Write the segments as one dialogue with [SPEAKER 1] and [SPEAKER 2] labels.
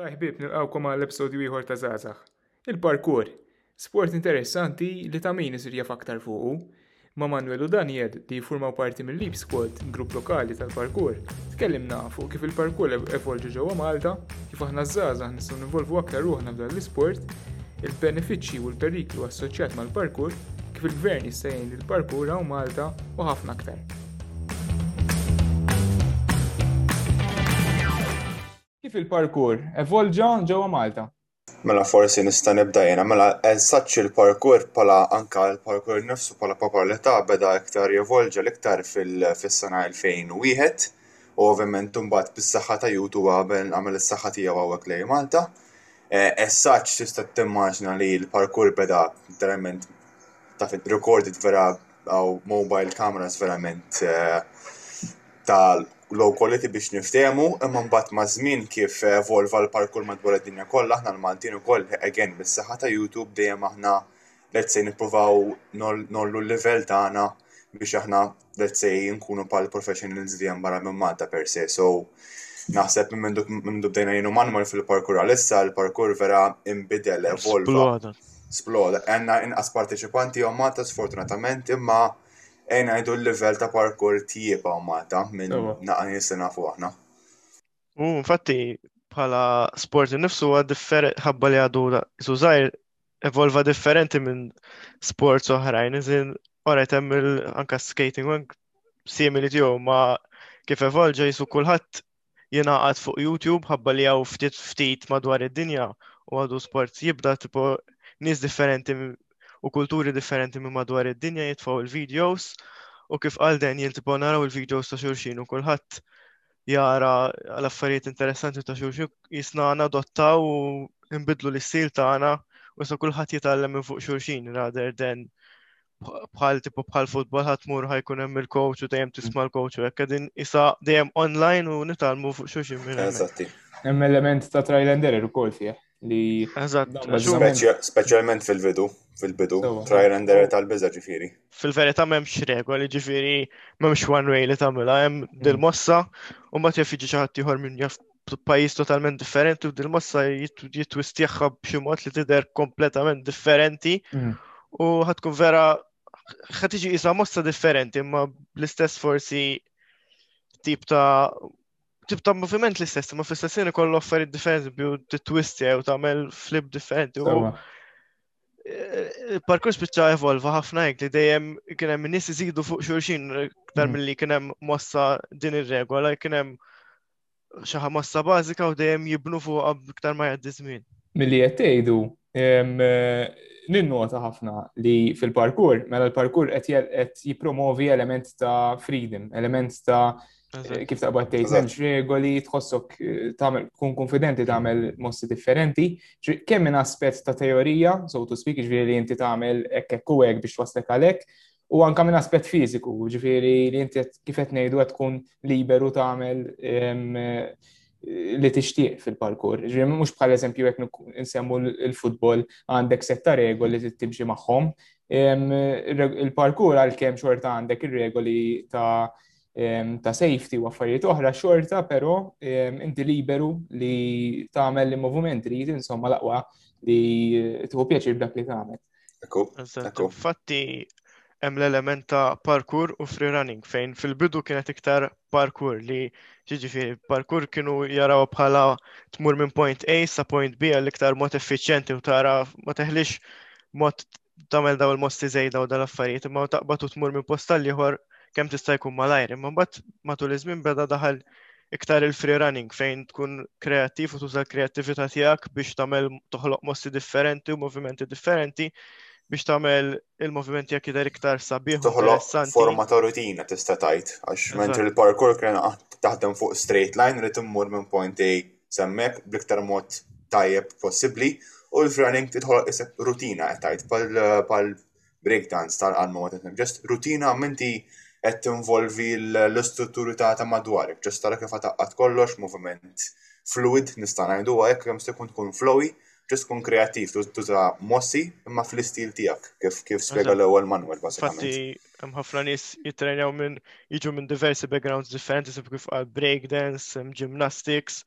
[SPEAKER 1] Hi ħbieb nilqawkom għal episodju ieħor ta' Zazax. Il-parkour, sport interessanti li ta' min isir jaf aktar fuqu. Ma' Manuel u Daniel li jiffurmaw parti mill-Leap Squad, grupp lokali tal-parkour, tkellimna fuq kif il-parkour evolġi ġewwa Malta, kif aħna żgħażagħ nistgħu nivolvu aktar ruħna f'dan l-isport, il-benefiċċji u l-periklu assoċjat mal-parkour, kif il-gvern jista' jgħin lill-parkour hawn Malta u ħafna aktar. Kif il-parkour evolġa ġewwa Malta?
[SPEAKER 2] Mela forsi nista' nibda jiena. Mela as such il-parkour bħala anka l-parkour innifsu bħala popolarità beda iktar jevolġa l-iktar fis-sena 2001 u ovvjament imbagħad bis-saħħa ta' YouTube għamel għamel is-saħħa tiegħu hawnhekk lejn Malta. As such tista' timmaġna li l-parkour beda literalment ta' rekorded vera Daw mobile cameras verament ta' low quality biex niftehmu, imma mbagħad maż-żmien kif evolva l-parkour madwar id-dinja kollha, aħna l-Maltin ukoll, again, bis-saħħa ta' YouTube dejjem aħna let's say nippruvaw nogħllu l-livell tagħna biex aħna let's say nkunu bħal professionals li hemm barra minn Malta per se. So naħseb minn mindu bdejna jienu manwal fil-parkour għalissa, l-parkour vera imbidel, evolva. Splola. Għandna inqas parteċipanti hawn Malta sfortunatament imma għajna ngħidu l-livell ta' parkour tjieb hawn Malta minn naqan jistina fuq aħna.
[SPEAKER 3] U infatti bħala sport nifsu għad differenti ħabba li għadu sużajr evolva differenti minn sports oħrajn, iżin orajt hemm anka skating simili tiegħu ma kif evolġa jisu kulħadd jingħaqad fuq YouTube ħabba li hawn ftit ftit madwar id-dinja u għadu sport jibda tipo nies differenti u kulturi differenti minn madwar id-dinja jitfgħu il-videos u kif qal dan jien tipo naraw il-videos ta' xulxin u kulħadd jara l-affarijiet interessanti ta' xulxin jisnana adottaw u nbidlu l-istil tagħna u sa kulħadd jitgħallem minn fuq xulxin rather than bħal tipo bħal futbol ħadd mur ħajkun hemm il-coach u dejjem mm. tisma' l-coach u hekk din isa dejjem online u nitalmu fuq xi minn.
[SPEAKER 2] Eżatti.
[SPEAKER 1] Hemm element ta' trial and error ukoll fih li.
[SPEAKER 2] Speċjalment fil-bidu, fil-bidu, trial and error tal-biża ġifieri.
[SPEAKER 3] Fil-verità m'hemmx regoli ġifieri m'hemmx one way li tagħmilha hemm mm. dil-mossa u mbagħad jaf jiġi xi ħadd ieħor minn jaf pajjiż totalment differenti u din massa jitwistjaħħa b'xi mod li tidher kompletament differenti mm. u ħatkun vera ħad tiġi isa mossa differenti imma l-istess forsi tip ta' tip ta' moviment l-istess, ma fl-istessin kollu affarijiet differenti bi titwisti jew tagħmel flip differenti. Il-parkur spiċċa evolva ħafna hekk li dejjem kien hemm nies iżidu fuq xulxin iktar mm. milli kien hemm mossa din ir-regola, kien hemm xi ħamassa bażika u dejjem jibnu fuqha iktar ma jgħaddi żmien.
[SPEAKER 1] Milli qed tgħidu ninnota ħafna li fil-parkur, mela l-parkur qed jippromovi element ta' freedom, element ta' kif ta' tgħid m'hemmx regoli, tħossok eh, tagħmel kun konfidenti tagħmel mossi differenti. Kemm minn aspett ta' teorija, so to speak, ġifieri li inti tagħmel hekk hekk u hekk biex twaslek għalhekk, u anka minn aspett fiżiku, ġifieri li inti kif qed ngħidu qed tkun liberu tagħmel li tixtieq fil-parkour. Ġifieri mhux bħal eżempju jekk nsemmu l-futbol għandek setta regoli li timxi magħhom. Il-parkour għalkemm xorta għandek ir-regoli ta' ta' safety u affarijiet oħra xorta, però inti liberu li tagħmel li movimenti li insomma laqwa li tuħu pjaċir b'dak li tagħmel. Ekku. Ekku.
[SPEAKER 3] Fatti hemm l-element ta' parkour u free running fejn fil-bidu kienet iktar parkour li ġiġifieri parkour kienu jaraw bħala tmur minn point A sa point B għal iktar mod effiċjenti u tara ma teħlix mod tagħmel daw il-mosti żejda u dal-affarijiet imma taqbad u tmur minn post tal-ieħor kemm tista' jkun malajr. Imma mbagħad matul iż-żmien beda daħal iktar il-free running fejn tkun kreattiv u tuża l-kreattività tiegħek biex tagħmel toħloq mossi differenti u movimenti differenti biex tagħmel il-movimenti jekk jidher iktar sabiħ
[SPEAKER 2] u interessanti. Forma ta' rutina tista' tgħid għax mentri l-parkour kien taħdem fuq straight line li timmur minn point A semmek bliktar mod tajjeb possibbli u l-free running tidħol isek rutina qed tgħid pal breakdowns tal-qalma ma titnejn, ġest rutina minti qed tinvolvi l-istrutturi ta' ta' madwarek, ġest tara kif taqqat kollox, moviment fluid nista' ngħidu hekk kemm se jkun tkun flowy, ġest tkun kreattiv tuża mossi imma fl-istil tiegħek kif kif spjega l-ewwel Manuel bażikament.
[SPEAKER 3] Fatti hemm ħafna nies jittrenjaw minn jiġu minn diversi backgrounds differenti sib kif qal breakdance, gymnastics,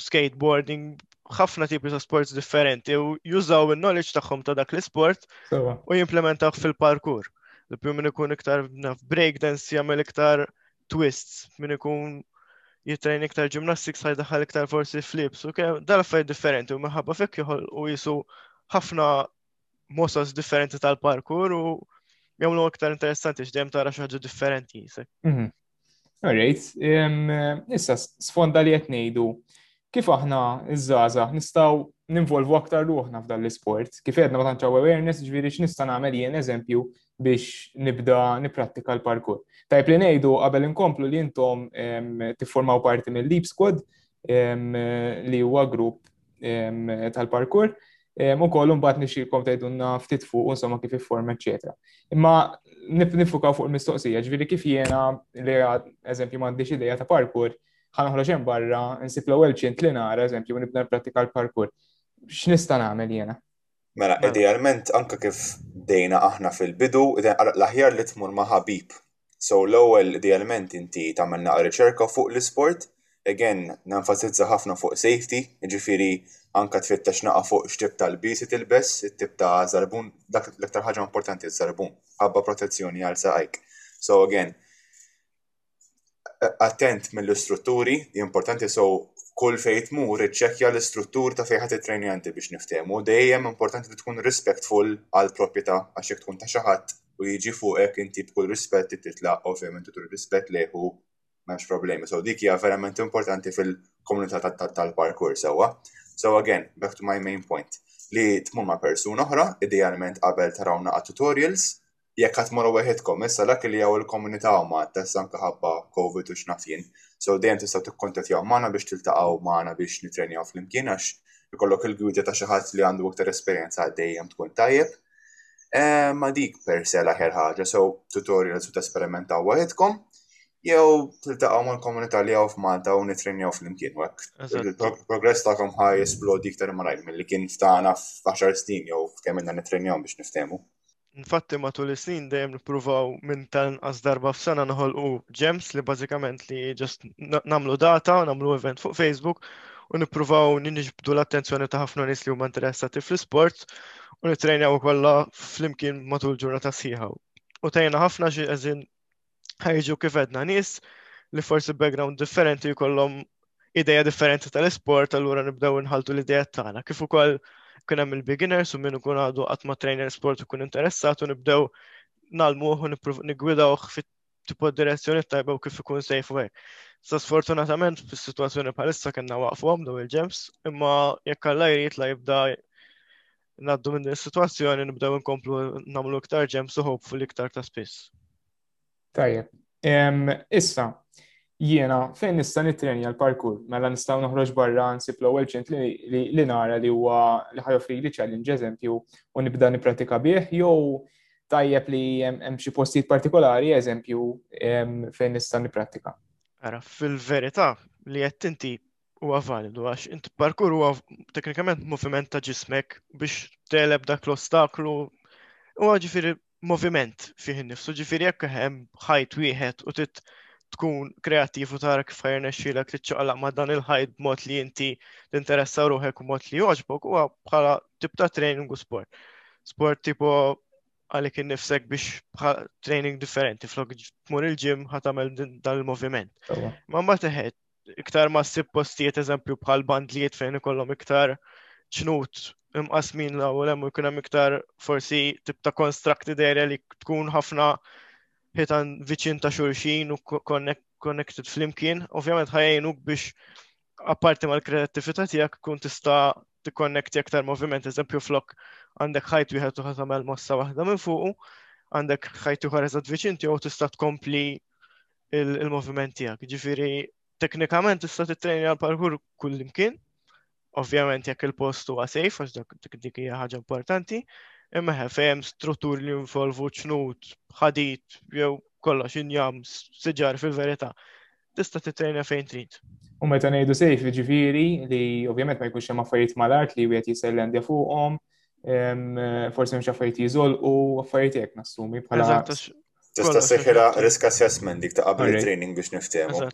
[SPEAKER 3] skateboarding, ħafna tipi ta' sports differenti u jużaw il-knowledge tagħhom ta' dak l-sport u jimplementaw fil-parkour. L-pju minn ikun iktar breakdance jagħmel iktar twists, minn ikun jitrajn iktar gymnastics ħajdaħal iktar forsi flips u kemm dal faj differenti u minħabba fekk jħol u jisu ħafna mosas differenti tal-parkour u jagħmlu iktar interessanti x'dejjem tara xi ħaġa differenti jisek.
[SPEAKER 1] Mhm. Alright, issa sfonda li qed ngħidu kif aħna iż-żaza nistgħu ninvolvu aktar ruħna f'dan l-isport. Kif edna ma tantx awareness, ġifieri x'nista' nagħmel jien eżempju biex nibda nipprattika l-parkour. Tajb li ngħidu qabel inkomplu li intom tifformaw parti mill-Leap Squad li huwa grupp tal-parkour. U kollu mbagħad nixilkom tgħidulna ftit fuq u insomma kif ifform eċetera. Imma nifukaw fuq il-mistoqsija, ġifieri kif jiena li eżempju m'għandix idea ta' parkour, ħanoħroġ hemm barra, nsib l-ewwel ċint li nara eżempju nibda nippratika l-parkour. X'nista' nagħmel jiena?
[SPEAKER 2] Mela, mela, idealment anke kif dejna aħna fil-bidu, l-aħjar li tmur ma' ħabib. So l-ewwel idealment inti tagħmel naqra riċerka fuq l-isport, again nenfasizza ħafna fuq safety, jiġifieri anke tfittex naqa fuq x'tip ta' lbies tilbes, it-tip ta' żarbun, dak l-iktar ħaġa importanti żarbun, ħabba protezzjoni għal saqajk. So again, attent mill-istrutturi, importanti so kull fejn tmur iċċekkja l-istruttur ta' fejn ħadd it-training biex niftehmu, dejjem importanti li tkun respectful għal proprjetà għax jekk tkun ta' xi ħadd u jiġi fuqek inti b'kull rispett titla' ovvjament u turi rispett leħu m'hemmx problemi. So dik hija verament importanti fil-komunità tal-parkour sewwa. So again, back to my main point li tmur ma' persuna oħra, idealment qabel tarawna għat-tutorials, jekk għad morru weħidkom, issa dak li għaw il-komunità u ma tessa anka ħabba COVID u xnafjen. So dejjem tistaw tikkontattjaw maħna biex tiltaqaw maħna biex nitrenjaw fl-imkien għax ikollok il-gwida ta' xi ħadd li għandu aktar esperjenza dejjem tkun tajjeb. Eh, ma dik per se l-aħjar ħaġa, so tutorials u tesperimentaw waħedkom jew tiltaqgħu mal-komunità li hawn f'Malta u nitrenjaw flimkien u hekk. Progress tagħkom ħaj esplodi iktar malajr milli kien f'tagħna f'għaxar snin jew kemm inna nitrenjaw biex niftehmu.
[SPEAKER 3] Infatti matul is-snin dejjem nippruvaw minn tal-inqas darba f'sena noħolqu ġems li bażikament li ġast nagħmlu data, nagħmlu event fuq Facebook u nippruvaw niġbdu l-attenzjoni ta' ħafna nies li huma interessati fl-isport u nittrejnjaw kollha flimkien matul ġurnata sħiħa. U tajna ħafna xi eżin ħajġu kif edna nies li forsi background differenti jkollhom ideja differenti tal-isport, allura nibdew nħaltu l-ideja tagħna. Kif ukoll kien hemm il-beginners u min ikun għadu qatt ma trainer sport ikun interessat u nibdew nalmuh u nigwidawh fit tipo direzzjoni tajba u kif ikun safe way. Sa sfortunatament fis-sitwazzjoni bħalissa kellna waqfhom daw il-ġems, imma jekk alla jrid la jibda naddu minn is-sitwazzjoni nibdew inkomplu nagħmlu iktar ġem suħob fuq iktar ta' spiss.
[SPEAKER 1] Tajjeb. Issa, jiena fejn nista' nitrenja l-parkur, mela nistgħu noħroġ barra nsib l-ewwel ċint li nara li huwa li ħajofri li challenge eżempju u nibda nippratika bih jew tajjeb li hemm xi postijiet partikolari eżempju fejn nista' nipprattika.
[SPEAKER 3] Ara, fil-verità li qed inti huwa validu għax int parkur huwa teknikament moviment ta' ġismek biex teleb dak l-ostaklu huwa ġifieri moviment fih innifsu ġifieri jekk hemm ħajt wieħed u tit tkun kreattiv u tara kif ħajr nexxilek li ċċaqlaq ma' dan il-ħajt b'mod li inti tinteressa ruħek u mod li joġbok huwa bħala tip ta' training u sport. Sport tipo għalik innifsek biex training differenti flok tmur il-ġim ħatamel dan il-moviment. Ma mbagħad iktar ma ssib postijiet eżempju bħal bandliet fejn ikollhom iktar ċnut imqasmin la u lemmu jkun hemm iktar forsi tip ta' constructed area li tkun ħafna ħitan viċin ta' xulxin u connected flimkien, ovvjament ħajjnuk biex apparti mal-kreativita tijak kun tista t-connecti aktar moviment, eżempju flok għandek ħajt wieħed uħat għamel mossa waħda minn fuqu, għandek ħajt uħar eżad viċin tiegħu tista' tkompli il-moviment tiegħek. Ġifieri teknikament tista' titrejni għal parkour kull imkien. Ovvjament jekk il-post huwa safe għax dak dik hija ħaġa importanti, imma ħefem strutturi li jinvolvu ċnut, ħadit, jew kollox injam, siġar fil-verità. Tista' titrejna fejn trid.
[SPEAKER 1] U meta ngħidu sejf ġifieri li ovvjament ma jkunx hemm affarijiet mal-art li wieħed jisellendja fuqhom, forsi mhux affarijiet jiżol u affarijiet hekk nassumi bħala.
[SPEAKER 2] Tista' seħħilha risk assessment dik ta' qabel training biex niftehmu.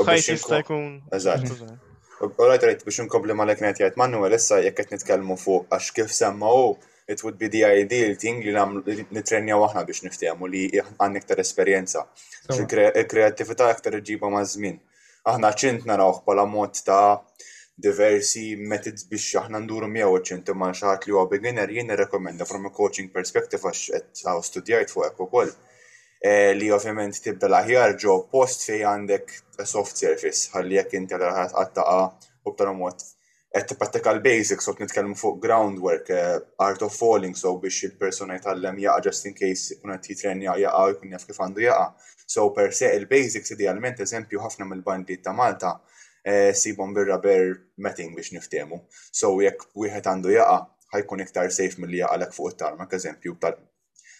[SPEAKER 3] Ħajt jista' jkun.
[SPEAKER 2] Eżatt. U rajt rajt biex inkompli ma' l-eknet jgħid Manuel issa jekk qed nitkellmu fuq għax kif semmaw it would be the ideal thing li nitrenjaw aħna biex niftehmu li għandna iktar esperjenza. Il-kreativita' iktar iġiba ma' żmien. Aħna ċ-ċint narawh bħala mod ta' diversi methods biex aħna nduru miegħu ċ-ċint imma għal xi ħadd li huwa beginner jien nirrekomenda from a coaching perspective għax qed aw studjajt fuqek ukoll eh, li ovvjament tibda l-aħjar ġo post fejn għandek a soft surface ħalli jekk inti għal taqaha u b'tali mod qed tipprattika l-basics u qed nitkellmu fuq ground work, art of falling, so biex il-persuna jitgħallem jaqa' just in case ikun qed jitrenja jaqa' u jkun jaf kif għandu jaqa'. So per se il-basics idealment eżempju ħafna mill-bandi ta' Malta eh, sibhom bir-rubber matting biex niftehmu. So jekk wieħed għandu jaqa' ħajkun iktar safe milli jaqalek fuq it-tarmak eżempju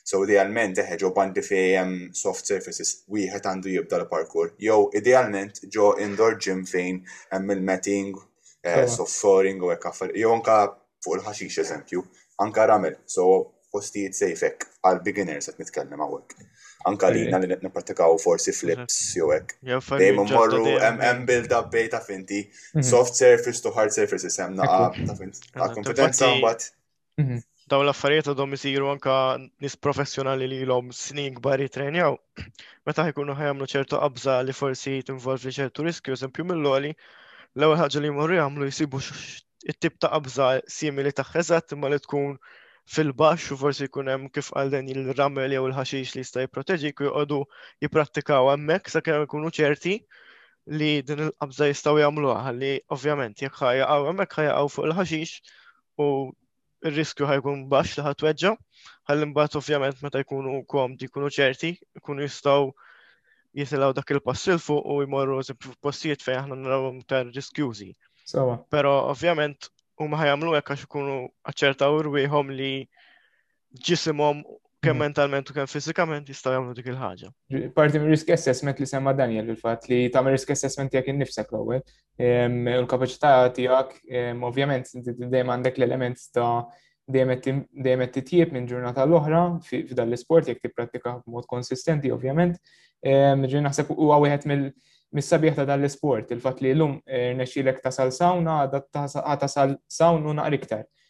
[SPEAKER 2] So idealment eħe ġo bandi fej hemm soft surfaces wieħed għandu jibda l-parkour. Jew idealment ġo indoor gym fejn hemm il-metting, eh, soft flooring u hekk affarijiet. Jew anka fuq il-ħaxix eżempju, anka ramel. So postijiet sejfek għal beginners qed nitkellem hawnhekk. Anka li li nipprattikaw forsi flips jew hekk. Dejjem morru hemm build up bej ta' finti, mhm. soft surface to hard surfaces hemm naqa' ta' finti. Kompetenza mbagħad
[SPEAKER 3] Mhm. Daw l-affarijiet għadhom isiru anka nis professjonali li l-om snin kbar jitrenjaw. Meta ħajkunu ħajamlu ċertu qabża li forsi tinvolvi ċertu riskju, eżempju mill-oli, l-ewwel ħaġa li jmorru jagħmlu jisibu it-tip ta' qabża simili ta' eżatt imma li tkun fil-baxx u forsi jkun hemm kif għal dan il-ramel jew il-ħaxix li jista' jipproteġi u jqogħdu jipprattikaw hemmhekk sakemm ikunu ċerti li din il-qabża jistgħu jagħmluha li ovvjament jekk ħajja hemmhekk ħajja fuq il-ħaxix u il-riskju ħajkun baxx li ħatweġġa, ħalli mbagħad ovvjament meta jkunu komdi, jkunu ċerti, jkunu jistgħu jitilgħu dak il-pass il fuq u jmorru postijiet fejn aħna narawhom ta' riskjużi. Sawa. Però ovvjament huma ħajamlu hekk għax ikunu aċċertaw irwieħhom li ġisimhom kemm mm. mentalment u kemm fiżikament jistgħu jagħmlu dik il-ħaġa.
[SPEAKER 1] Parti minn risk assessment li semma Daniel il-fatt li tagħmel risk assessment jekk innifsek l-ewwel. Il-kapaċità tiegħek ovvjament dejjem għandek l-element ta' dejjem qed titjieb minn ġurnata l-oħra f'dan l-isport jekk tipprattika b'mod konsistenti ovvjament. Ġiri naħseb huwa wieħed mill- mis-sabiħ ta' dan l-isport, il-fat li l-lum eh, nexxilek tasal sawna, għada tasal sawnu naqriktar.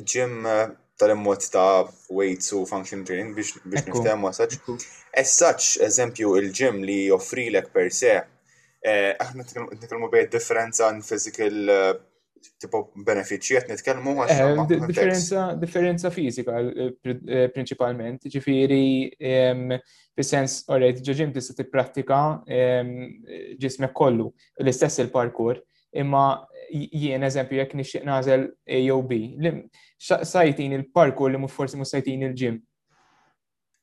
[SPEAKER 1] ġim
[SPEAKER 2] tal-immod ta' weights u function training biex niftem għasaċ. Essaċ, eżempju, il-ġim li joffri l per se, eh, aħna nitkellmu bej differenza għan physical eh, tipo benefiċi għet nitkellmu għax.
[SPEAKER 1] Eh, differenza, differenza fizika principalment, ġifiri, fil-sens, orrejt, ġim tista' tipprattika ġismek kollu, l-istess il-parkour, imma jien eżempju jekk nixtieq nażel A jew B, sajtin il-parkour li forsi mhux sajtin il-ġim.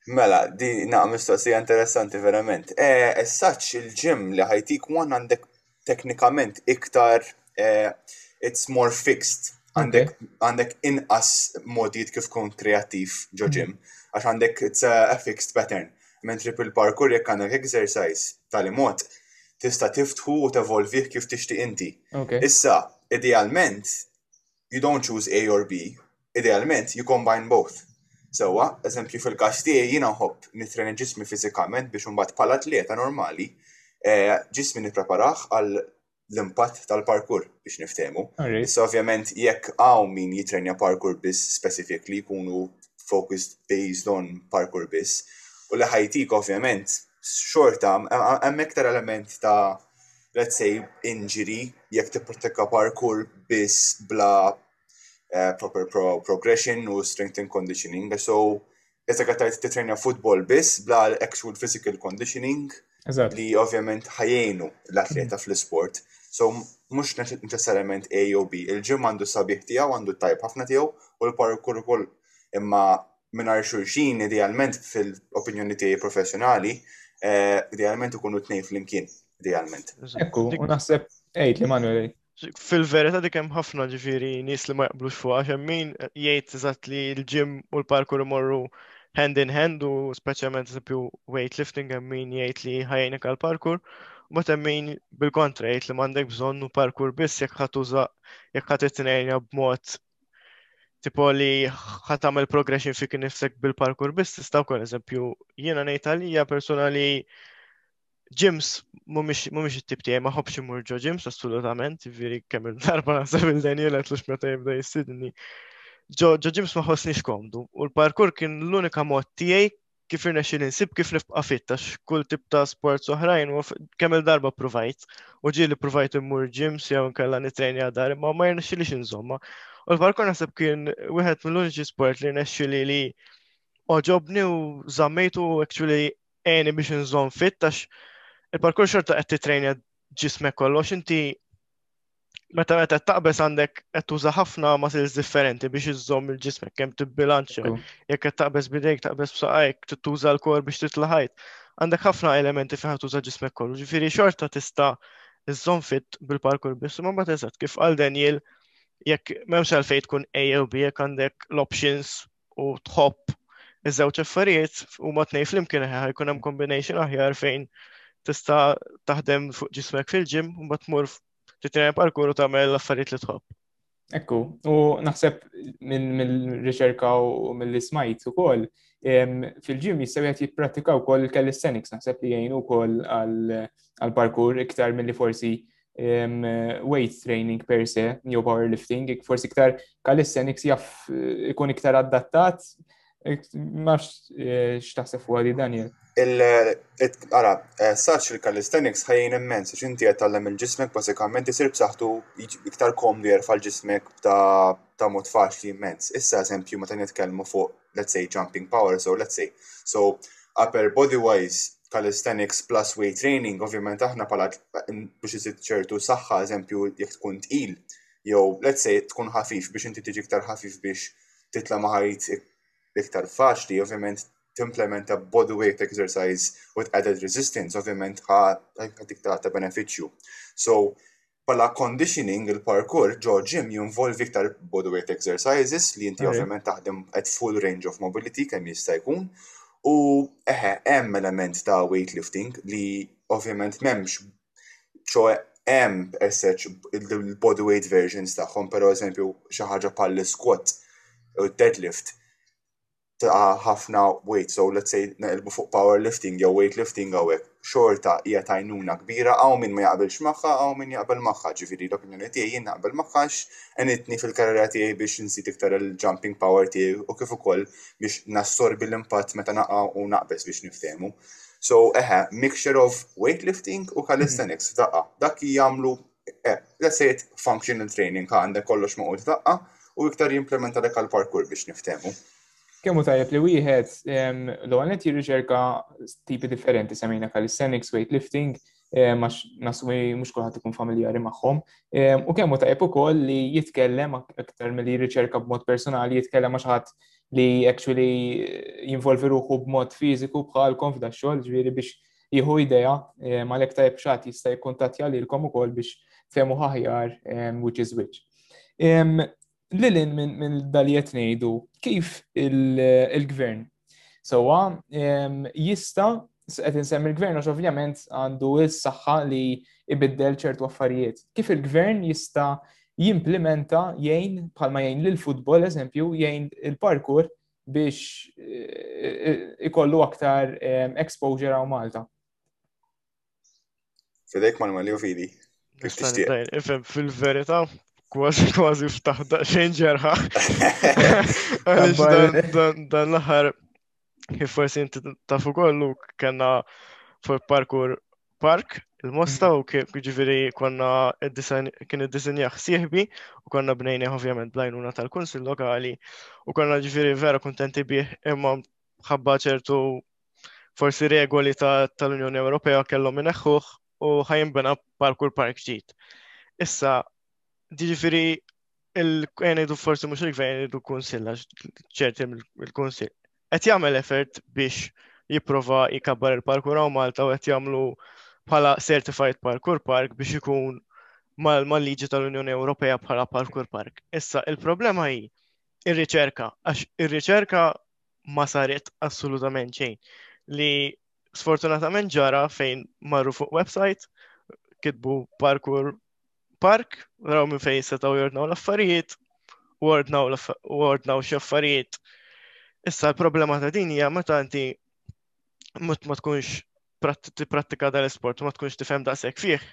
[SPEAKER 2] Mela, di naq mistoqsija interessanti verament. Eh, as such il-ġim li ħajtik wan għandek teknikament iktar eh, it's more fixed. Għandek inqas modijiet kif kun kreativ ġo ġim, mm. għax għandek it's a fixed pattern. mentri bil-parkour jekk għandek exercise b'tali mod tista' tiftħu u tevolvih kif tixtieq inti. Issa, idealment, you don't choose A or B, idealment you combine both. Sewwa, eżempju fil-każ tiegħi jiena nħobb nittrena ġismi fiżikament biex imbagħad bħala atleta normali eh, ġismi nippreparah għal l-impatt tal-parkour biex niftehmu. Issa ovvjament jekk hawn min jitrenja parkour biss specific li jkunu focused based on parkour biss u li ħajtik ovvjament xorta hemm iktar element ta' let's say injury jekk tipprattika parkour biss bla eh, proper pro progression u strength and conditioning so Iżda qed tgħid titrejna football biss bla l-actual physical conditioning li ovvjament ħajjenu l-atleta fl-isport. So mhux neċessarjament A jew B, il-ġim għandu sabiħ tiegħu, għandu tajb ħafna tiegħu u l-parkour ukoll imma mingħajr xulxin idealment fil-opinjoni tiegħi professjonali, eh, idealment ikunu tnejn flimkien, idealment.
[SPEAKER 1] Ekku, u naħseb, ejt li Manuel,
[SPEAKER 3] Fil-verita dik hemm ħafna ġifieri nies li ma jaqblux fuqha għax hemm min jgħid eżatt li l-ġim u l-parkour imorru hand in hand u speċjalment eżempju weightlifting hemm min jgħid li ħajjnek għal parkour u hemm min bil-kontra jgħid li m'għandek bżonn u parkour biss jekk ħadd tuża jekk ħadd itnejja b'mod tipo li ħadd tagħmel progression fik nifsek bil-parkour biss tista' wkoll eżempju jiena ngħid għalija personali Gyms mhumiex it-tip tiegħi ma ħobbx imur ġo gyms assolutament, jiġifieri kemm il-darba naħseb il-Daniel qed lux meta jibda jissidni. Ġo gyms ma ħossniex komdu u l-parkour kien l-unika mod tiegħi kif irnexxi insib kif nibqa' fit għax kull tip ta' sports oħrajn u kemm il-darba provajt u ġie li provajt immur gyms jew nkella nitrejni għadar imma ma jirnexxi li xinżomma. U l-parkour naħseb kien wieħed mill-uniċi sport li rnexxi li li oġobni u zammejtu actually għeni biex nżon fit, għax il-parkour xorta qed titrejna ġismek kollox, inti meta meta taqbes għandek qed tuża ħafna muscles differenti biex iżżomm il-ġismek kemm tibbilanċja. Jekk qed taqbes bidejk, taqbes b'saqajk, tuża l-kor biex titlaħajt. Għandek ħafna elementi fejn tuża ġismek kollu. Ġifieri xorta tista' iżżomm fit bil-parkour biss, ma mbagħad eżatt kif għal Daniel jekk m'hemmx għalfejn tkun A u B jekk għandek l-options u tħobb iż-żewġ affarijiet huma tnej flimkien ħajkun hemm combination aħjar fejn tista' taħdem fuq ġismek fil-ġim u mbagħad tmur titrejn parkur u tagħmel l-affarijiet li tħobb.
[SPEAKER 1] Ekku, u naħseb mill-riċerka u mill-ismajt u koll, fil-ġim jistaw jgħat jippratika u koll calisthenics, naħseb li jgħinu koll għal-parkur iktar mill-li forsi weight training per se, jew powerlifting, forsi iktar calisthenics jaff eh, ikun iktar adattat, max eh, xtaħseb fuq għadi Daniel.
[SPEAKER 2] Għara, eh, saċ il-calisthenics ħajjin immens, biex inti għatallem il-ġismek basikament jisir b'saħtu iktar komdu jerfa l-ġismek ta' mod faċli immens. Issa eżempju, meta nitkellmu fuq let's say jumping power, so let's say. So upper body wise calisthenics plus weight training, ovvjament aħna pala biex iżid ċertu saħħa, eżempju, jek tkun tqil, jew let's say tkun ħafif biex inti tiġi iktar ħafif biex titla maħajt iktar faċli, ovvjament timplementa body weight exercise with added resistance, ovvjament ħa dik ta' beneficju. So, Bħala conditioning il-parkour ġo gym jinvolvi iktar bodyweight exercises li inti ovvjament taħdem at full range of mobility kemm jista' jkun. U eħe, hemm element ta' weightlifting li ovvjament m'hemmx ċo hemm esseċ il-bodyweight versions tagħhom, però eżempju xi ħaġa bħal squat u deadlift. ta' ħafna weight, so let's say neqilbu fuq powerlifting jew weightlifting għawek, xorta hija tajnuna kbira għaw min ma jaqbilx magħha għaw min jaqbel magħha, ġifieri l-opinjoni tiegħi jien naqbel magħha għenitni fil-karriera tiegħi biex nżid iktar il-jumping power tiegħi u kif ukoll biex nassorbi l-impatt meta naqa' u naqbeż biex niftehmu. So, eħe, mixture of weightlifting u calisthenics, mhm. daqqa. Dak jagħmlu Eh, let's say functional training għandek kollox maqgħud daqqa u iktar jimplementa lek għal parkour biex niftehmu.
[SPEAKER 1] Kemmu tajjeb li wieħed l-għan qed jirriċerka tipi differenti semmejna calisthenics, weightlifting, max naswi mhux kulħadd ikun familjari magħhom. U kemmu tajjeb ukoll li jitkellem aktar milli jirriċerka b'mod personali, jitkellem ma' ħadd li actually jinvolvi ruħu b'mod fiżiku bħalkom f'da xogħol, ġifieri biex jieħu idea għalhekk tajjeb x'għad jista' jikkuntattja lilkom ukoll biex fehmu aħjar which is which. Lilin minn dalijiet ngħidu kif il-gvern sewwa jista' qed insemmi l-gvern għax ovvjament għandu s-saħħa li ibiddel ċertu affarijiet. Kif il-gvern jista' jimplementa jgħin bħalma jgħin lil futbol eżempju jgħin il-parkour biex ikollu aktar exposure għaw Malta.
[SPEAKER 2] Fidejk ma' l-malju fidi.
[SPEAKER 3] Ifem fil-verita, kważi kważi ftaħ daqxejn ġerħa. Dan l-ħar, kif forsi inti tafu kollu, kena fuq parkur park, il-mosta u ġifiri konna kien id-disinjaħ sieħbi u konna bnejni ovvjament blajnuna tal-kunsil lokali u konna ġifiri vera kontenti bih imma ħabba ċertu forsi regoli tal-Unjoni Ewropea kellhom ineħħuh u ħajinbena park u l-park ġit. Issa, ġifiri il-għenidu forsi mux il-gvern il-kunsil, ċerti il-kunsil, qed jagħmel effort biex jipprova jkabbar il-parkour hawn Malta u qed jagħmlu bħala certified parkour park biex ikun mal-liġi tal-Unjoni Ewropea bħala parkour park. Issa, il-problema hi ir-riċerka, għax ir-riċerka ma saret assolutament xejn li sfortunatament ġara fejn marru fuq website kitbu parkour park, raw minn fejn setgħu jordnaw l-affarijiet, u ordnaw xi affarijiet. Issa l-problema ta' din hija meta inti ma tkunx tipprattika dan l-isport, ma tkunx tifhem daqshekk fih,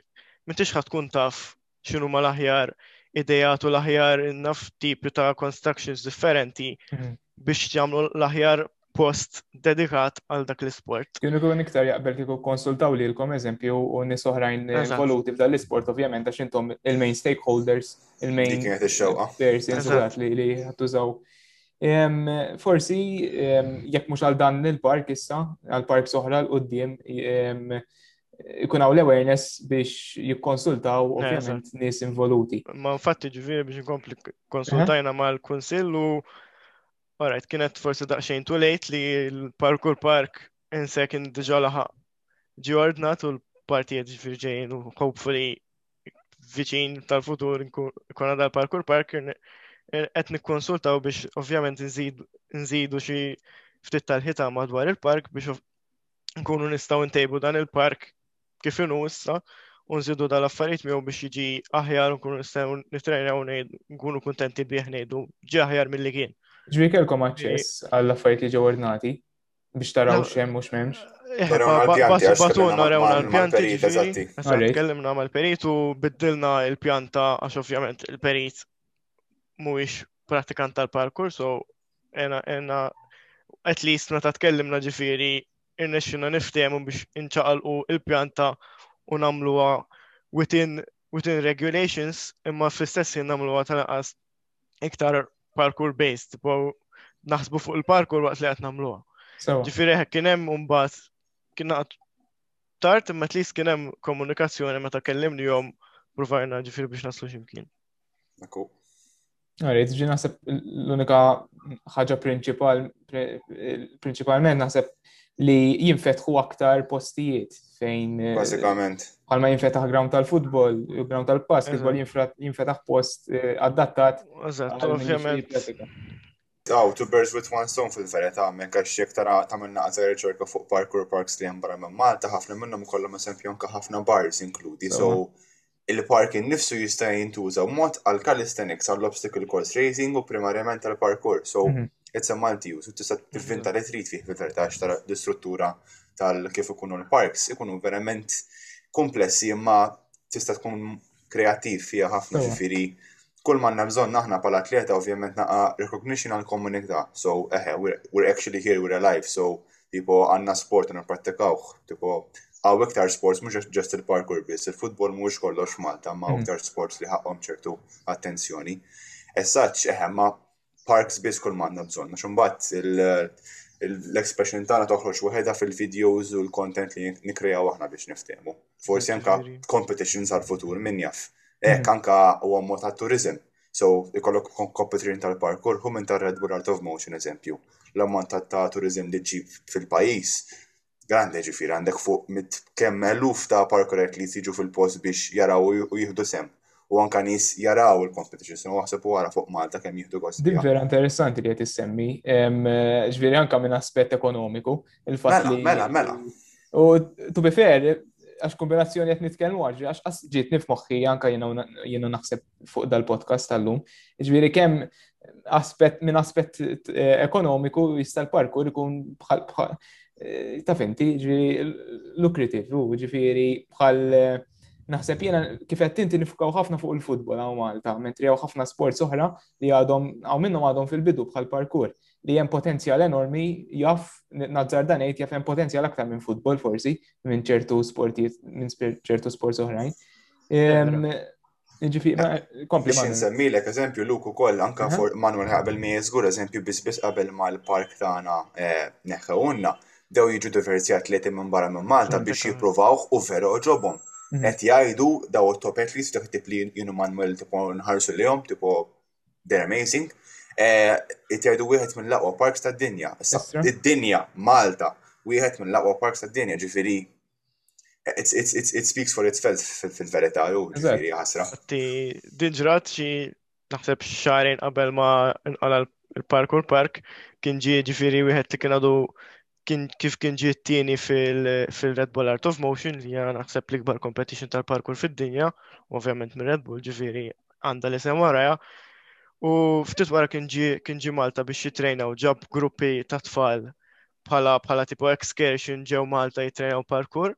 [SPEAKER 3] m'intix ħadd tkun taf x'inhu ma l-aħjar idejat u l-aħjar naf tipi ta' constructions differenti mhm. biex jagħmlu l-aħjar post dedikat għal dak l-isport.
[SPEAKER 1] Kienu kun iktar jaqbel kieku konsultaw li l-kom eżempju u nis oħrajn involuti f'dan l-isport ovvjament għax intom il-main stakeholders, il-main persons li ħattużaw. Forsi jekk mhux għal dan il-park issa, għal park soħra l-qoddim, ikun hawn l-awareness biex jikkonsultaw ovvjament nies involuti.
[SPEAKER 3] Ma infatti ġifieri biex inkompli konsultajna mal-Kunsill u Alright, kienet forsi daqsxejn too late li l-parkour park inse kien diġa laħaq ġi ordnat u l-partijiet ġifir ġejjin u hopefully viċin tal-futur kuna dal-parkour park qed nikkonsultaw biex ovvjament nżidu xi ftit tal-ħita madwar il-park biex nkunu nistgħu ntejbu dan il-park kif inhu issa u nżidu dal-affarijiet miegħu biex jiġi aħjar nkunu nistgħu nitrejna u nkunu kuntenti bih ngħidu ġi aħjar milli kien.
[SPEAKER 1] Ġri kelkom aċċess għall-affarijiet li ġew ordnati biex taraw xem u x'memx.
[SPEAKER 3] Eh, Batuna rewna l-pjanti ġifiri, tkellimna mal-perit u biddilna l-pjanta għax ovvjament il-perit mhuwiex pratikant tal-parkur, so ena at least meta tkellimna ġifiri irnexxina niftehmu biex inċaqalqu il-pjanta u nagħmluha within, within regulations imma fl-istess jien nagħmluha tal-qas iktar parkour based, tipo naħsbu fuq il-parkour waqt li qed nagħmluha. Ġifieri hekk kien hemm imbagħad kien tard imma tlis kien hemm komunikazzjoni meta kellimni jom provajna ġifieri biex naslu x'imkien.
[SPEAKER 1] Ekku. Għarit, ġi naħseb l-unika ħaġa prinċipalment naħseb li jinfetħu aktar postijiet fejn.
[SPEAKER 2] Eh, Basikament.
[SPEAKER 1] Għalma jinfetaħ ground tal-futbol, ground tal-basketbol, jinfetaħ post eh, adattat.
[SPEAKER 3] Eżatt, ovvjament.
[SPEAKER 2] Aw, two birds with one stone fil-veri ta' mek għax jek tara ta' minna għazza riċerka fuq parkour parks li jambara minn Malta, ħafna minnhom kollhom eżempju anka ħafna bars inkludi, so Il-park innifsu jista' jintuża mod għal calisthenics, għall obstacle course racing u primarjament għal parkour. So, mhm. it's a multi-use, tista' tivvinta li trid fih fil-vertax tal-istruttura tal-kif ikunu l-parks, ikunu verament komplessi imma tista' tkun kreativ fija ħafna ġifiri. Kull manna bżon naħna pala atleta ovvjament naqa recognition għal komunità. So, eħe, we're actually here, we're alive. So, Tipo, għandna sport u nipprattikawh. Tipo, għaw iktar sports, mhux ġest il-parkour biss, il-futbol mhuwiex kollox Malta, ma mm. iktar sports li ħaqqhom ċertu attenzjoni. Essaċ, eħe, ma parks biss kull manna bżonn, għax imbagħad l-expression tagħna toħroġ waħedha fil-videos u l-content li nikrejaw aħna biex niftehmu. Forsi anka competitions għal-futur min jaf. Ek, mm. anka u għammu ta' turizm. So, ikollok kompetitur tal-parkour hu minn tar-Red Bull Art of Motion eżempju. L-ammont ta' ta' turizm li ġib fil-pajjiż grande ġifier għandek fuq mit kemm eluf ta' parkouret li jsiġu fil-post biex jaraw u jieħdu sem. U anka nies jaraw il-competition, so waħseb u għara fuq Malta kemm jieħdu gost.
[SPEAKER 1] Din vera interessanti li qed issemmi, ġifieri anka minn aspett ekonomiku,
[SPEAKER 2] il-fatt mela, li. Mela, mela, mela.
[SPEAKER 1] U to be fair, għax kombinazzjoni qed nitkellmu għax għax ġietni f'moħħi anke jiena naħseb fuq dal-podcast tal-lum. Ġviri kem aspet, minn aspet eh, ekonomiku jista' l-parkur ikun bħal bħal eh, ta' fimti, ġviri lukritiv, ġviri bħal eh, naħseb jena kifet tinti nifukaw ħafna fuq il-futbol għaw Malta, mentri għaw ħafna sport oħra li għadhom għaw minnhom għadhom fil-bidu bħal parkur li hemm potenzjal enormi jaf nazzar dan jgħid jaf hemm potenzjal aktar minn futbol forsi minn ċertu sportijiet minn ċertu sports oħrajn.
[SPEAKER 2] Kompli ma nsemmilek eżempju Luk ukoll anka Manuel qabel mi żgur eżempju biss biss qabel ma l-park tagħna eh, neħħewna dew jiġu diversi atleti minn barra minn Malta biex jipprovawh u vera oġobhom. Mhm. Qed jgħidu daw it-top athletes dak tip li jienu Manuel tipo nħarsu lihom tipo they're amazing. Eh, qed jgħidu wieħed mill-aqwa parks tad-dinja. Id-dinja Malta wieħed mill-aqwa parks tad-dinja ġifieri It speaks for itself fil-verità, u ġifiri ħasra.
[SPEAKER 3] Ti dinġrat xi naħseb xarin qabel ma nqala l-park u l-park kien ġi ġifiri wieħed li kien għadu kif kien ġi t-tieni fil-Red Bull Art of Motion li għana naħseb l-ikbar competition tal-parkur fid-dinja, ovvjament minn Red Bull ġifiri għanda li sem waraja. U ftit wara kien ġi Malta biex jitrejna u ġab gruppi ta' tfal bħala bħala tipo excursion ġew Malta jitrejaw parkour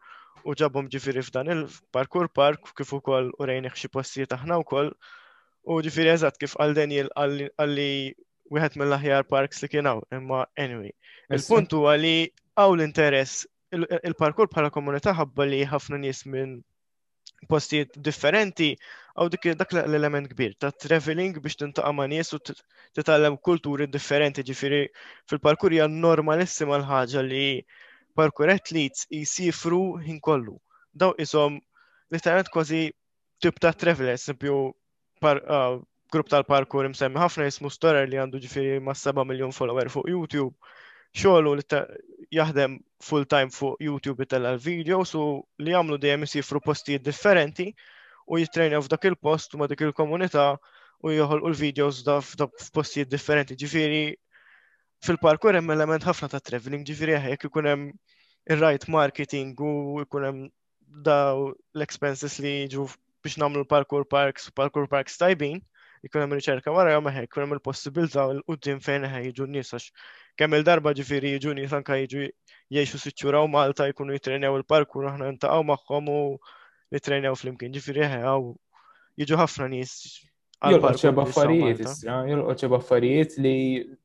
[SPEAKER 3] u ġabhom ġifiri f'dan il-parkour park kif ukoll u rejnih xi postijiet aħna wkoll u ġifiri eżatt kif għal Daniel għalli wieħed mill-aħjar parks li kien hawn imma anyway. Il-punt huwa li hawn l-interess il-parkour bħala komunità ħabba li ħafna nies minn postijiet differenti, għaw dik dak l-element kbir ta' traveling biex tintaqa' ma' nies u titgħallem kulturi differenti ġifieri fil-parkur hija normalissima l-ħaġa li parkur athletes jisifru ħin kollu. Daw ishom li tajat kważi tip ta' travel, esempio uh, grupp tal-parkour imsemmi ħafna jismu Storer li għandu ġifiri ma' 7 miljon follower fuq YouTube. Xogħlu li jaħdem full time fuq YouTube itella l-videos u li jagħmlu dejjem isifru postijiet differenti u jitrejna f'dak il-post ma' dik il-komunità u joħolqu l-videos f'postijiet differenti. Ġifiri fil-parkour hemm element ħafna ta' traveling, ġifiri jekk ikun hemm ir-right marketing u ikun hemm daw l-expenses li jiġu biex namlu l-parkour parks u parkour parks tajbin, jkun hemm riċerka wara jew meħek, jkun hemm il-possibilità u l-qudiem fejn eħe jiġu n-nies għax kemm il-darba ġifieri jiġu nies anke jiġu jgħixu siċċura u Malta jkunu jitrenjaw il-parkour aħna ntaqgħu magħhom u nitrenjaw flimkien ġifieri eħe jiġu ħafna nies
[SPEAKER 1] Jolqot ċeba affarijiet, istra, jolqot ċeba affarijiet li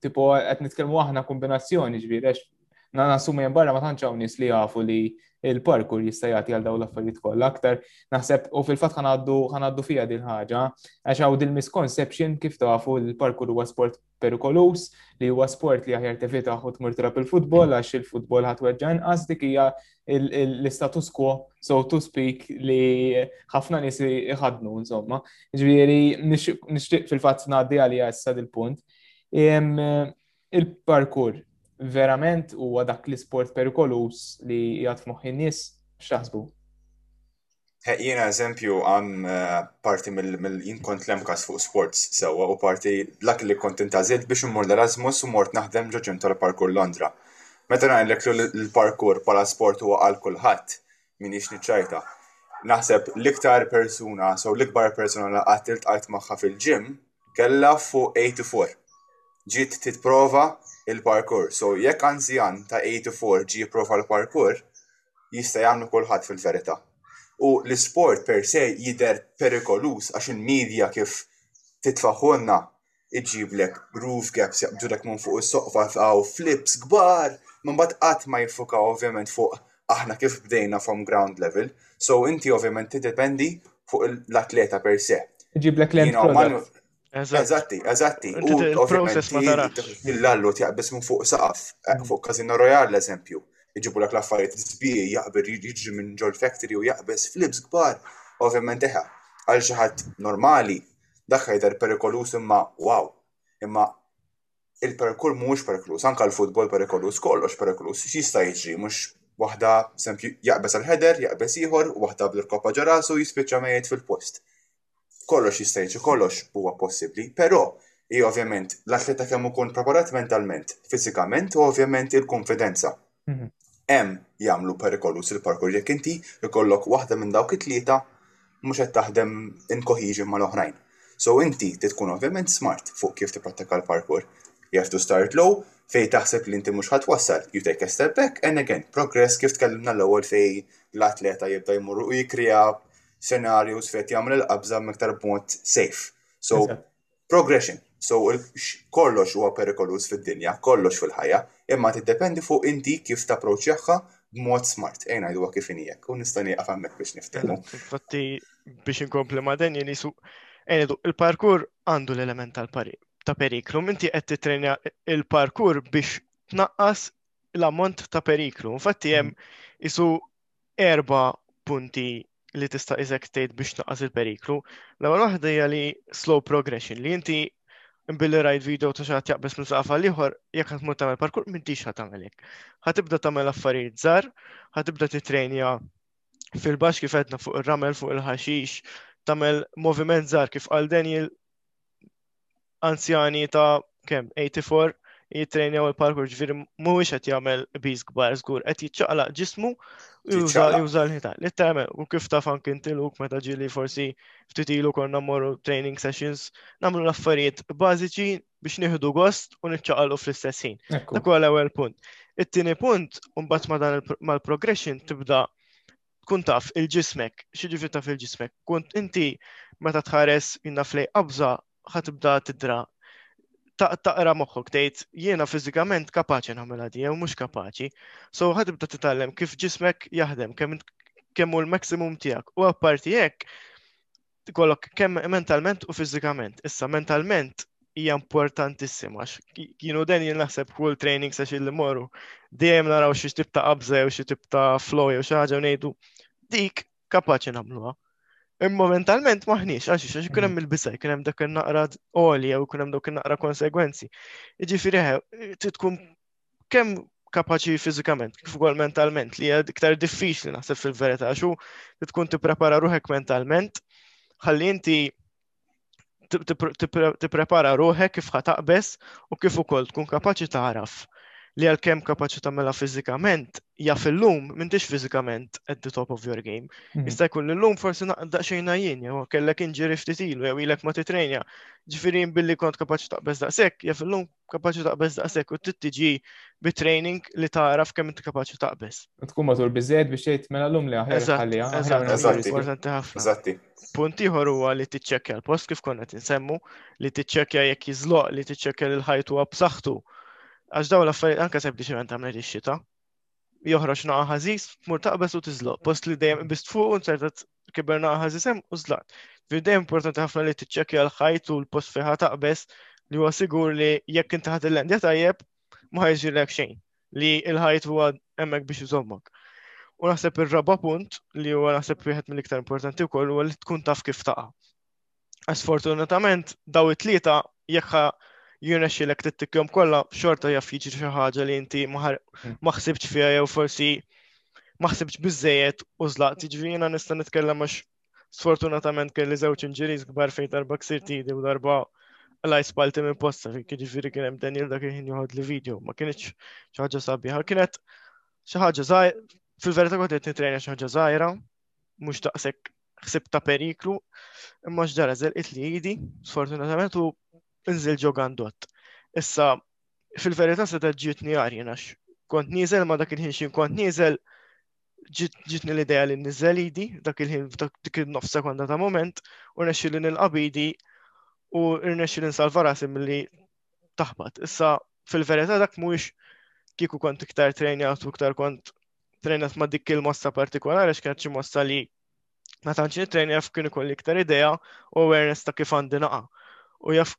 [SPEAKER 1] tipo qed nitkellmu aħna kombinazzjoni ġbir, għax na nassumu jen barra ma tantx hawn nies li jafu li il-parkur jista' jagħti għal dawn l-affarijiet kollha aktar naħseb u fil-fatt ħanaddu ħanaddu fija din ħaġa għax hawn din misconception kif tafu l-parkur huwa sport perikoluż li huwa sport li aħjar tevitah u tmur trab il-futbol għax il-futbol ħadd weġġa' inqas dik hija l-istatus quo so to speak li ħafna nies iħadnu insomma. Ġifieri nixtieq fil-fatt ngħaddi għalija issa dil-punt. Il-parkur verament huwa dak l-isport perikoluż li jgħat moħħin nies x'taħsbu?
[SPEAKER 2] Jiena eżempju għan parti mill-jien kont l-MCAS fuq sports sewwa u parti dak li kont intażilt biex immur l-Erasmus u mort naħdem ġo Ċentru Parkour Londra. Meta ngħidlek l-parkour bħala sport huwa għal kulħadd, minix niċċajta. Naħseb l-iktar persuna, so l-ikbar persuna li qatt iltqajt magħha fil-gym, kellha fuq 84 ġiet tipprova l-parkour. So jekk anzjan ta' 84 ġie jipprova l-parkour, jista' jagħmlu kulħadd fil-verità. U l-isport per se jidher perikoluż għax il-media kif titfaħħulna iġġiblek roof gaps jaqbdulek minn fuq is-soqfa u flips kbar, ma mbagħad qatt ma jiffukaw ovvjament fuq aħna kif bdejna from ground level, so inti ovvjament tiddependi fuq l-atleta per se.
[SPEAKER 1] Iġiblek l-end product.
[SPEAKER 2] Eżatti, eżatti. U process ma tarax. Il-lallu tjaqbis minn fuq saqaf, eh, fuq Casino Royale l-eżempju. Iġibu l affarijiet zbieħ, jaqbir jiġri minn ġol factory u jaqbis flips kbar. Ovvjament eħa, għal xi ħadd normali, dak ħajder perikolus imma wow. Imma il-perkul mhuwiex perikluż, anke l-futbol perikoluż kollox perikluż, x'jista' jiġri mhux waħda semp jaqbeż għal ħeder, jaqbeż ieħor, waħda bl-irkoppa ġo rasu jispiċċa mejjet fil-post. Kollox jista' jiġri kollox huwa possibbli, però hi ovvjament l-atleta kemm ikun preparat mentalment, fiżikament u ovvjament il-konfidenza. hemm jagħmlu perikoluż il-parkour jekk inti jkollok waħda minn dawk it-tlieta mhux qed taħdem in cohesion mal-oħrajn. So inti trid tkun ovvjament smart fuq kif tipprattika l-parkour. You have to start low, fejn taħseb li inti mhux ħadd wassal, you take a step back and again progress kif tkellimna l-ewwel fejn l-atleta jibda jmur u jikkrea scenarios fejn jagħmel il-qabża miktar b'mod safe. So Progression. So kollox huwa perikoluż fid-dinja, kollox fil-ħajja, imma tiddependi fuq inti kif tapproċċjaha b'mod smart. Ejna jdu kif inijek, u nista' nieqaf hemmhekk biex niftehmu.
[SPEAKER 3] Infatti biex inkompli ma' dan jien isu il-parkur għandu l-element tal-pari ta' periklu, minti qed titrenja il-parkur biex tnaqqas l-ammont ta' periklu. Infatti hemm isu erba' punti li tista' iżek tgħid biex tnaqqas il-periklu. L-ewwel waħda hija li slow progression li inti billi rajt video ta' xi jaqbes minn saqaf għal ieħor jekk qed tmur tagħmel parkur m'intix ħa tagħmel hekk. Ħa tibda tagħmel affarijiet żgħar, ħa tibda titrejnja fil-baxx kif qedna fuq ir-ramel fuq il-ħaxix, tagħmel moviment żgħar kif qal Daniel anzjani ta' kemm 84 jittrejnew il-parkour ġviri mhuwiex qed jagħmel biż kbar żgur qed jiċċaqlaq ġismu juża juża l-ħitan. Litteralment, u kif taf anke inti luk meta ġieli forsi ftit ilu konna morru training sessions nagħmlu l-affarijiet bażiċi biex nieħdu gost u niċċaqalqu fl-istess ħin. Dak huwa l-ewwel punt. It-tieni punt, mbagħad ma' dan mal-progression tibda tkun taf il-ġismek, xieġifri taf il-ġismek. Kont inti meta tħares jina flej qabża ħatibda tidra taqra moħħok tgħid jiena fiżikament kapaċi nagħmilha di jew mhux kapaċi. So ħatibda titgħallem kif ġismek jaħdem kemm kemm hu l-maximum tiegħek. U apparti hekk tkollok kemm mentalment u fiżikament. Issa mentalment hija importantissima. Kienu den jien naħseb kull training sa xi li morru. Dejjem naraw xi tip ta' qabża jew xi tip ta' flow jew xi ħaġa ngħidu dik kapaċi nagħmluha. Imma mentalment maħniex għax għax ikun hemm mm. il-bisa, ikun hemm dak naqra oli jew ikun hemm dak naqra konsegwenzi. Jiġifieri trid tkun kemm kapaċi fiżikament, kif ukoll mentalment, li hija iktar diffiċli naħseb fil-verità għax hu li tkun tipprepara ruħek mentalment, ħalli inti tipprepara ruħek kif ħataqbes u kif ukoll tkun kapaċi tagħraf li għalkemm kapaċi tagħmilha fiżikament, jaf illum m'intix fiżikament at the top of your game. Mhm. Jista' jkun illum forsi naqda xejna jien, jew kellek inġiri ftit ilu jew ilek ma titrejnja. Ġifieri billi kont kapaċi taqbeż daqshekk, jaf illum kapaċi taqbeż daqshekk u trid tiġi bi training li tagħraf kemm inti kapaċi taqbeż.
[SPEAKER 1] Tkun matur biżejjed biex jgħid mela lum li aħjar ħalliha.
[SPEAKER 2] Eżatt, importanti ħafna. Eżatti.
[SPEAKER 3] Punt ieħor huwa li tiċċekkja l-post kif konna tinsemmu, li tiċċekkja jekk jiżloq, li tiċċekkja li l-ħajt huwa b'saħħtu. Għax dawn l-affarijiet anke sempliċement għamlet ix-xita. joħroġ naqa ħażiż, tmur taqbeż u tiżloq, post li dejjem qbist fuq u nsertat kiber naqa ħażiż hemm u żlat. Ġifieri dejjem importanti ħafna li tiċċekkja l-ħajt u l-post fejn taqbeż li huwa sigur li jekk inti ħadd il-lendja tajjeb ma ħajġilek xejn li l-ħajt huwa hemmhekk biex iżommok. U naħseb ir-raba punt li huwa naħseb wieħed mill-iktar importanti wkoll huwa li tkun taf kif taqa'. Sfortunatament, daw it-tlieta jekk jirnexxi lek tittikjom kollha xorta jaf jiġri xi ħaġa li inti ma hmm. ħsibx fiha jew forsi ma ħsibx biżejjed u żlaq tiġri jiena nista' nitkellem għax sfortunatament kelli żewġ inġiriż kbar fejn darba ksir tidi u darba laj spalti minn posta fejn kien ġifieri kien hemm Daniel dak il-ħin joħod li video ma kienx xi ħaġa sabiħa kienet xi ħaġa żgħir fil-verità kont qed nitrejna xi ħaġa żgħira mhux taqsek ħsib ta' periklu, imma x'dara żelqit li jidi, sfortunatament u nżil ġo gandott. Issa, fil-verità se ġietni għarjen għax kont nizel ma dak il-ħin xin kont nizel ġitni l-ideja li nizel idi, dak il-ħin dik il-nof sekonda ta' moment, u nesċi li nil-qabidi u nesċi li nsalva rasi mill-li taħbat. Issa, fil-verita dak mux kiku kont iktar trejnjat u iktar kont trejnet ma' dik il-mossa partikolari għax kienet xi mossa li ma tantx nittrejna jaf kien ikun iktar idea u awareness ta' kif għandi naqa. U jaf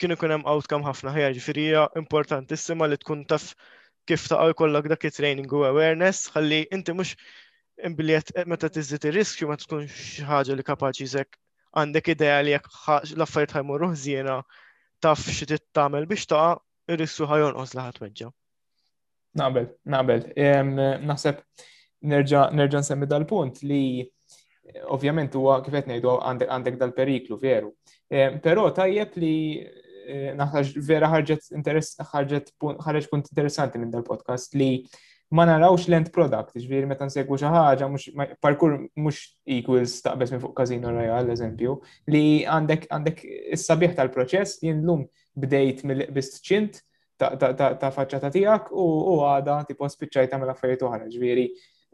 [SPEAKER 3] kien ikun hemm outcome ħafna ħjar, ġifieri hija importantissima li tkun taf kif taqa' jkollok dak it-training u awareness ħalli inti mhux imbliet meta tiżid ir-riskju ma tkun xi ħaġa li kapaċi żek għandek idea li jekk l-affarijiet ħajmurru ħżiena taf xi tagħmel biex taqa' ir-riskju ħajonqos li ħadd
[SPEAKER 1] weġġa'. Nabel, nabel. Naħseb nerġa' nsemmi dal-punt li eh, ovvjament huwa kif qed ngħidu għandek dal-periklu veru. Però tajjeb li eh, naħax vera ħarġet ħarġet ħarġet punt interessanti minn dal-podcast li ma narawx l-end product, ġviri meta nsegwu xi ħaġa, parkur mhux equals taqbes minn fuq Casino Royale, eżempju, li għandek għandek is-sabiħ tal-proċess li llum bdejt mill-qbist ċint ta' faċċata tiegħek u għada tipo spiċċajt tagħmel affarijiet oħra, ġifieri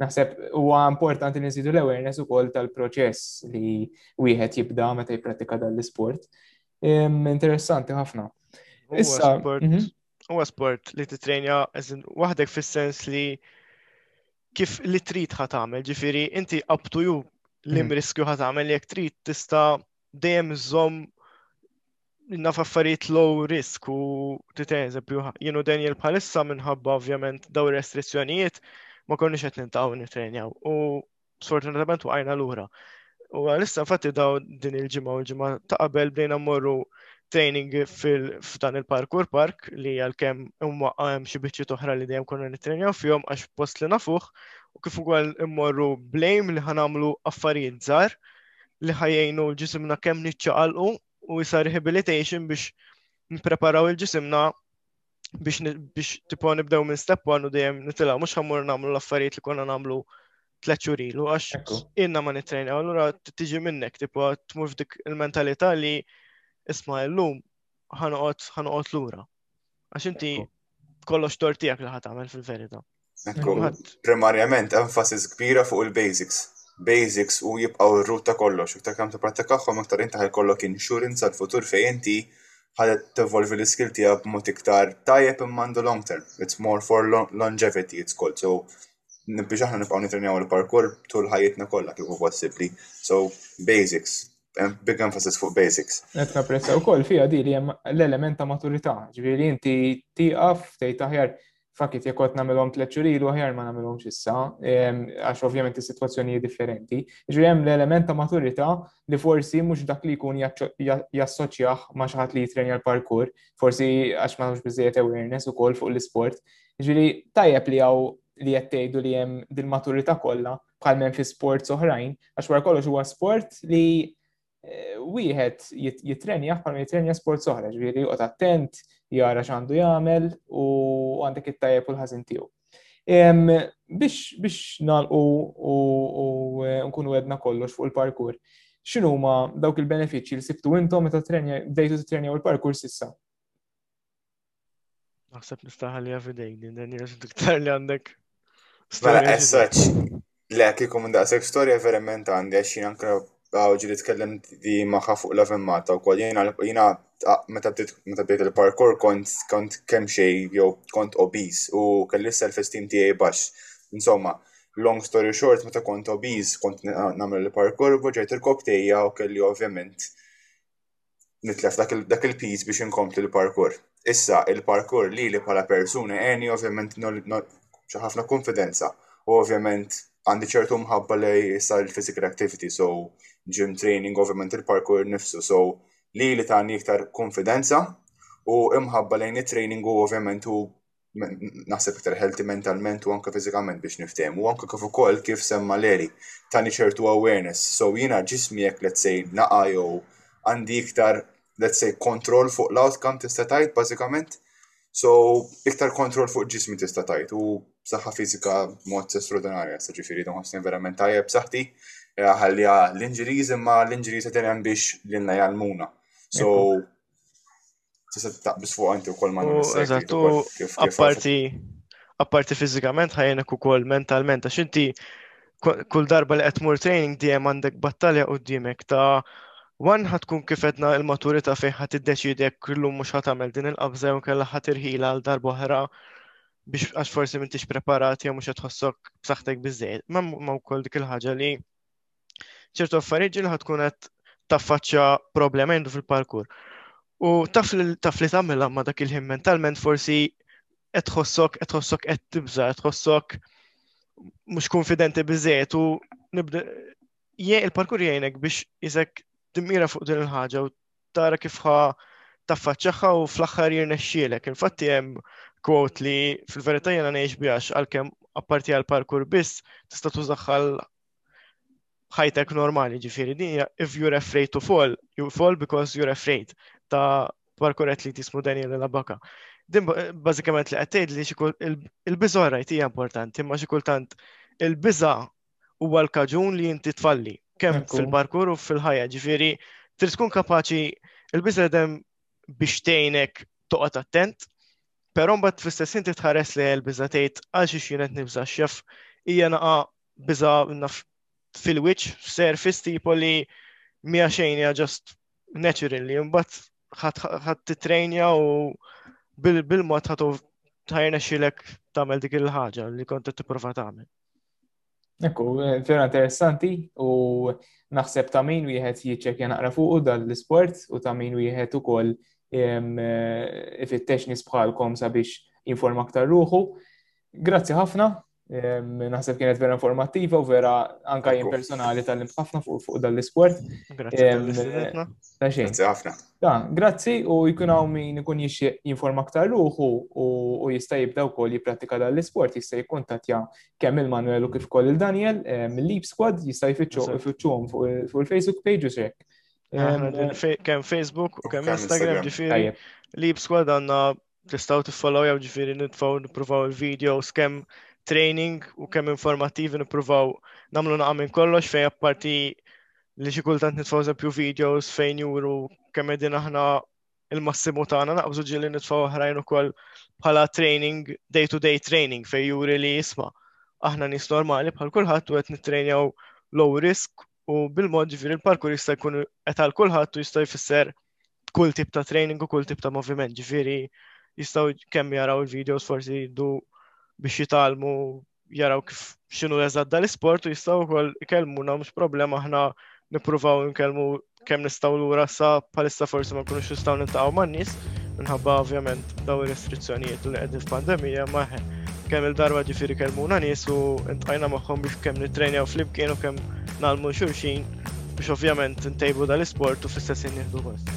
[SPEAKER 1] naħseb huwa importanti li nżidu l-awareness ukoll tal-proċess li wieħed jibda meta jipprattika dan l-isport. Interessanti ħafna.
[SPEAKER 3] Issa. Mhm. Huwa sport li titrejna waħdek fis-sens li kif li trid ħat tagħmel, ġifieri inti up to you li mhm. mriskju ħat tagħmel jekk trid tista' dejjem żomm naf affarijiet low risk u titej eżempju jienu Daniel bħalissa minħabba ovvjament daw restrizzjonijiet ma konniex qed nintaw nitrenjaw u sfortunatament waqajna lura. U għalissa fatti daw din il-ġimgħa u l-ġimgħa ta' qabel bdejna mmorru training f'dan il-parkour park li għalkemm huma hemm xi biċċiet oħra li dejjem konna nitrenjaw fihom għax post li nafuh u kif ukoll immorru blame li ħanamlu affarijiet żgħar li ħajjejnu l-ġisimna kemm niċċaqalqu u jisa rehabilitation biex npreparaw il-ġisimna biex biex tipo nibdew minn step 1 u dejjem nitilgħu mhux ħammur nagħmlu l-affarijiet li konna nagħmlu tliet xhur ilu għax inna ma nittrejna allura tiġi minnek tipo tmur f'dik il-mentalità li isma' llum ħanoqgħod ħanoqgħod lura Għax inti kollox tortijak li ħatamel fil-verita.
[SPEAKER 2] Primarjament, emphasis kbira fuq il-basics. Basics u jibqaw il-rut ta' kollox. Iktar kam ta' prattikaħħom, iktar inti ħaj kollok insurance għal-futur fej inti ħadet t-evolvi l-skill tijak b'mod iktar tajjeb immandu long term. It's more for longevity, it's called. So, biex aħna nibqaw nitrenjaw il-parkour tul ħajjitna kollha kieku possibbli. So, basics, big emphasis fuq basics.
[SPEAKER 1] Qed napprezza wkoll fiha di li hemm l-element ta' maturità, ġifieri inti tieqaf tgħid aħjar fakit jekk qed nagħmilhom tliet xurilu aħjar ma nagħmilhomx issa, ehm, għax ovvjament is-sitwazzjoni differenti. Ġifieri hemm l-element ta' maturità li forsi mhux dak li jkun jassoċjah ma' xi ħadd li jitrenja l-parkour, forsi għax ma nagħmlux biżejjed awareness ukoll fuq l-isport. Ġifieri tajjeb li hawn li qed tgħidu li hemm dil-maturità kollha bħal men fi sports oħrajn, għax wara kollox huwa sport li eh, wieħed jitrenja bħal jitrenja sports oħra, ġifieri joqgħod attent, jara x'għandu jagħmel u għandek it-tajjeb u l-ħażin tiegħu. Biex biex nalqu u eh, nkunu għedna kollox fuq il-parkur, x'inhuma dawk il-benefiċċji li sibtu intom meta trenja bdejtu titrenjaw il-parkur sissa?
[SPEAKER 3] Naħseb nistaħal javidejk din dan jirġu diktar li għandek.
[SPEAKER 2] Mela, essaċ, le, kikum minn daqseg storja verament għandi, għax jina nkra għawġi li tkellem di maħħa fuq la femmata u kol, jina, jina, meta bdiet il-parkour kont kont kemm xej jew kont obis u kelli self-esteem tiegħi baxx. Insomma, long story short, meta kont obis kont nagħmel il-parkour u ġejt il-koktejja u kelli ovvjament nitlef dak il-piż biex inkompli l-parkour. Issa, il-parkour li li bħala persuna għeni ovvjament ħafna konfidenza u ovvjament għandi ċertu mħabba li jissa l-physical activity, so gym training, ovvjament il-parkour nifsu, so li li tani iktar konfidenza u imħabba lejn il-training u ovvjament u naħseb iktar healthy mentalment u anke fiżikament biex niftehmu, u anke kif ukoll kif semma l-eri, tani ċertu awareness. So jiena ġismi jekk let's say naqa jew għandi iktar let's say kontroll fuq l-outcome tista' tajt bażikament. So iktar kontroll fuq ġismi tista' tajt u saħħa fiżika mod straordinarja, sa ġifieri don ħassni verament tajjeb saħti eh, ħallija l-injuries imma l-injuries qed biex l-inna jgħalmuna. So tista' taqbis fuq anti wkoll ma'
[SPEAKER 3] Eżattu, apparti apparti fiżikament ħajjenek ukoll mentalment għax inti kull darba li qed mur training dejjem għandek battalja qudiemek ta' Wan ħatkun kifetna il-maturita fejn ħat iddeċidi jekk illum mhux ħat tagħmel din il-qabża jew kellha ħat irħila għal darba oħra biex għax forsi m'intix preparat jew mhux qed tħossok b'saħħtek biżejjed. Ma wkoll dik il-ħaġa li ċertu affarijiet ġil tkun qed taffaċċja problema jendu fil-parkur. U taf li taf li tagħmilha ma' dak il-ħin mentalment forsi qed tħossok qed tħossok qed tibża, qed tħossok mhux konfidenti biżejjed u nibda il-parkur jgħinek biex isek dimira fuq din il-ħaġa u tara kif ħa taffaċċaħħa u fl-aħħar jirnexxielek. Infatti hemm quote li fil-verità jena ngħix bihax għalkemm apparti għal parkur biss tista' tużaħħal ħajtek normali ġifiri di if you're afraid to fall, you fall because you're afraid ta' parkuret li tismu Daniel la baka. Din bażikament li qed li il-biża rajt hija importanti, ma xi kultant il-biża huwa l-kaġun li inti tfalli kemm fil-parkur u fil-ħajja, ġifieri trid tkun kapaċi il-biża dem biex tgħinek toqgħod attent, però mbagħad fl-istess inti tħares li l-biża tgħid għal xi xienet nibża x'jaf hija naqa' biża naf fil-wiċ, surface tipo li mija xejn hija just natural li mbagħad ħadd titrejnja u bil-mod ħatu tajna xilek tagħmel dik il-ħaġa li kont qed tipprova tagħmel.
[SPEAKER 1] Ekku, eh, vera interessanti u naħseb ta' min wieħed jiċċek naqra fuq dal-sport u ta' min wieħed ukoll eh, ifittex nisbħalkom sabiex informa aktar ruħu. Grazzi ħafna Naħseb kienet vera informattiva u vera anka jien personali tal-lim ħafna fuq dal-isport.
[SPEAKER 2] Grazzi ħafna.
[SPEAKER 1] Grazzi u jkun hawn min ikun jixtieq jinforma aktar ruħu u jista' jibda wkoll jipprattika dal-isport, jista' jikkuntattja kemm il-Manuel u kif ukoll il-Daniel mill-Leap Squad jista' jfittxuhom fuq il-Facebook page u xek.
[SPEAKER 3] Kemm Facebook u kemm Instagram ġifieri. Leap Squad għandna tistaw tiffollow jew ġifiri nitfaw nipruvaw il-videos kemm training u kemm informativi nipruvaw namlu naqa minn kollox fej apparti li xi kultant nitfaw eżempju videos fejn juru kemm qegħdin aħna il-massimu tagħna naqbżu ġieli nitfaw oħrajn ukoll bħala training day to day training fej juri li jisma' aħna nies normali bħal kulħadd u qed nittrejnjaw low risk U bil-mod ġifir il-parkour jista' jkun qed għal kulħadd u jista' jfisser kull tip ta' training u kull tip ta' moviment. Ġifieri jistgħu kemm jaraw il-videos forsi jiddu biex jitalmu jaraw kif x'inhu eżatt dal-isport u jistgħu wkoll ikellmuna mhux problema aħna nippruvaw nkellmu kemm nistgħu lura sa bħalissa forsi ma nkunux nistgħu nintaqgħu man-nies minħabba ovvjament daw ir-restrizzjonijiet u li qegħdin f'pandemija ma kemm il-darba ġifieri kelmuna nies u ntqajna magħhom biex kemm nittrejnew flimkien u kemm nagħlmu xulxin biex ovvjament ntejbu dal-isport u fl-istess nieħdu gost.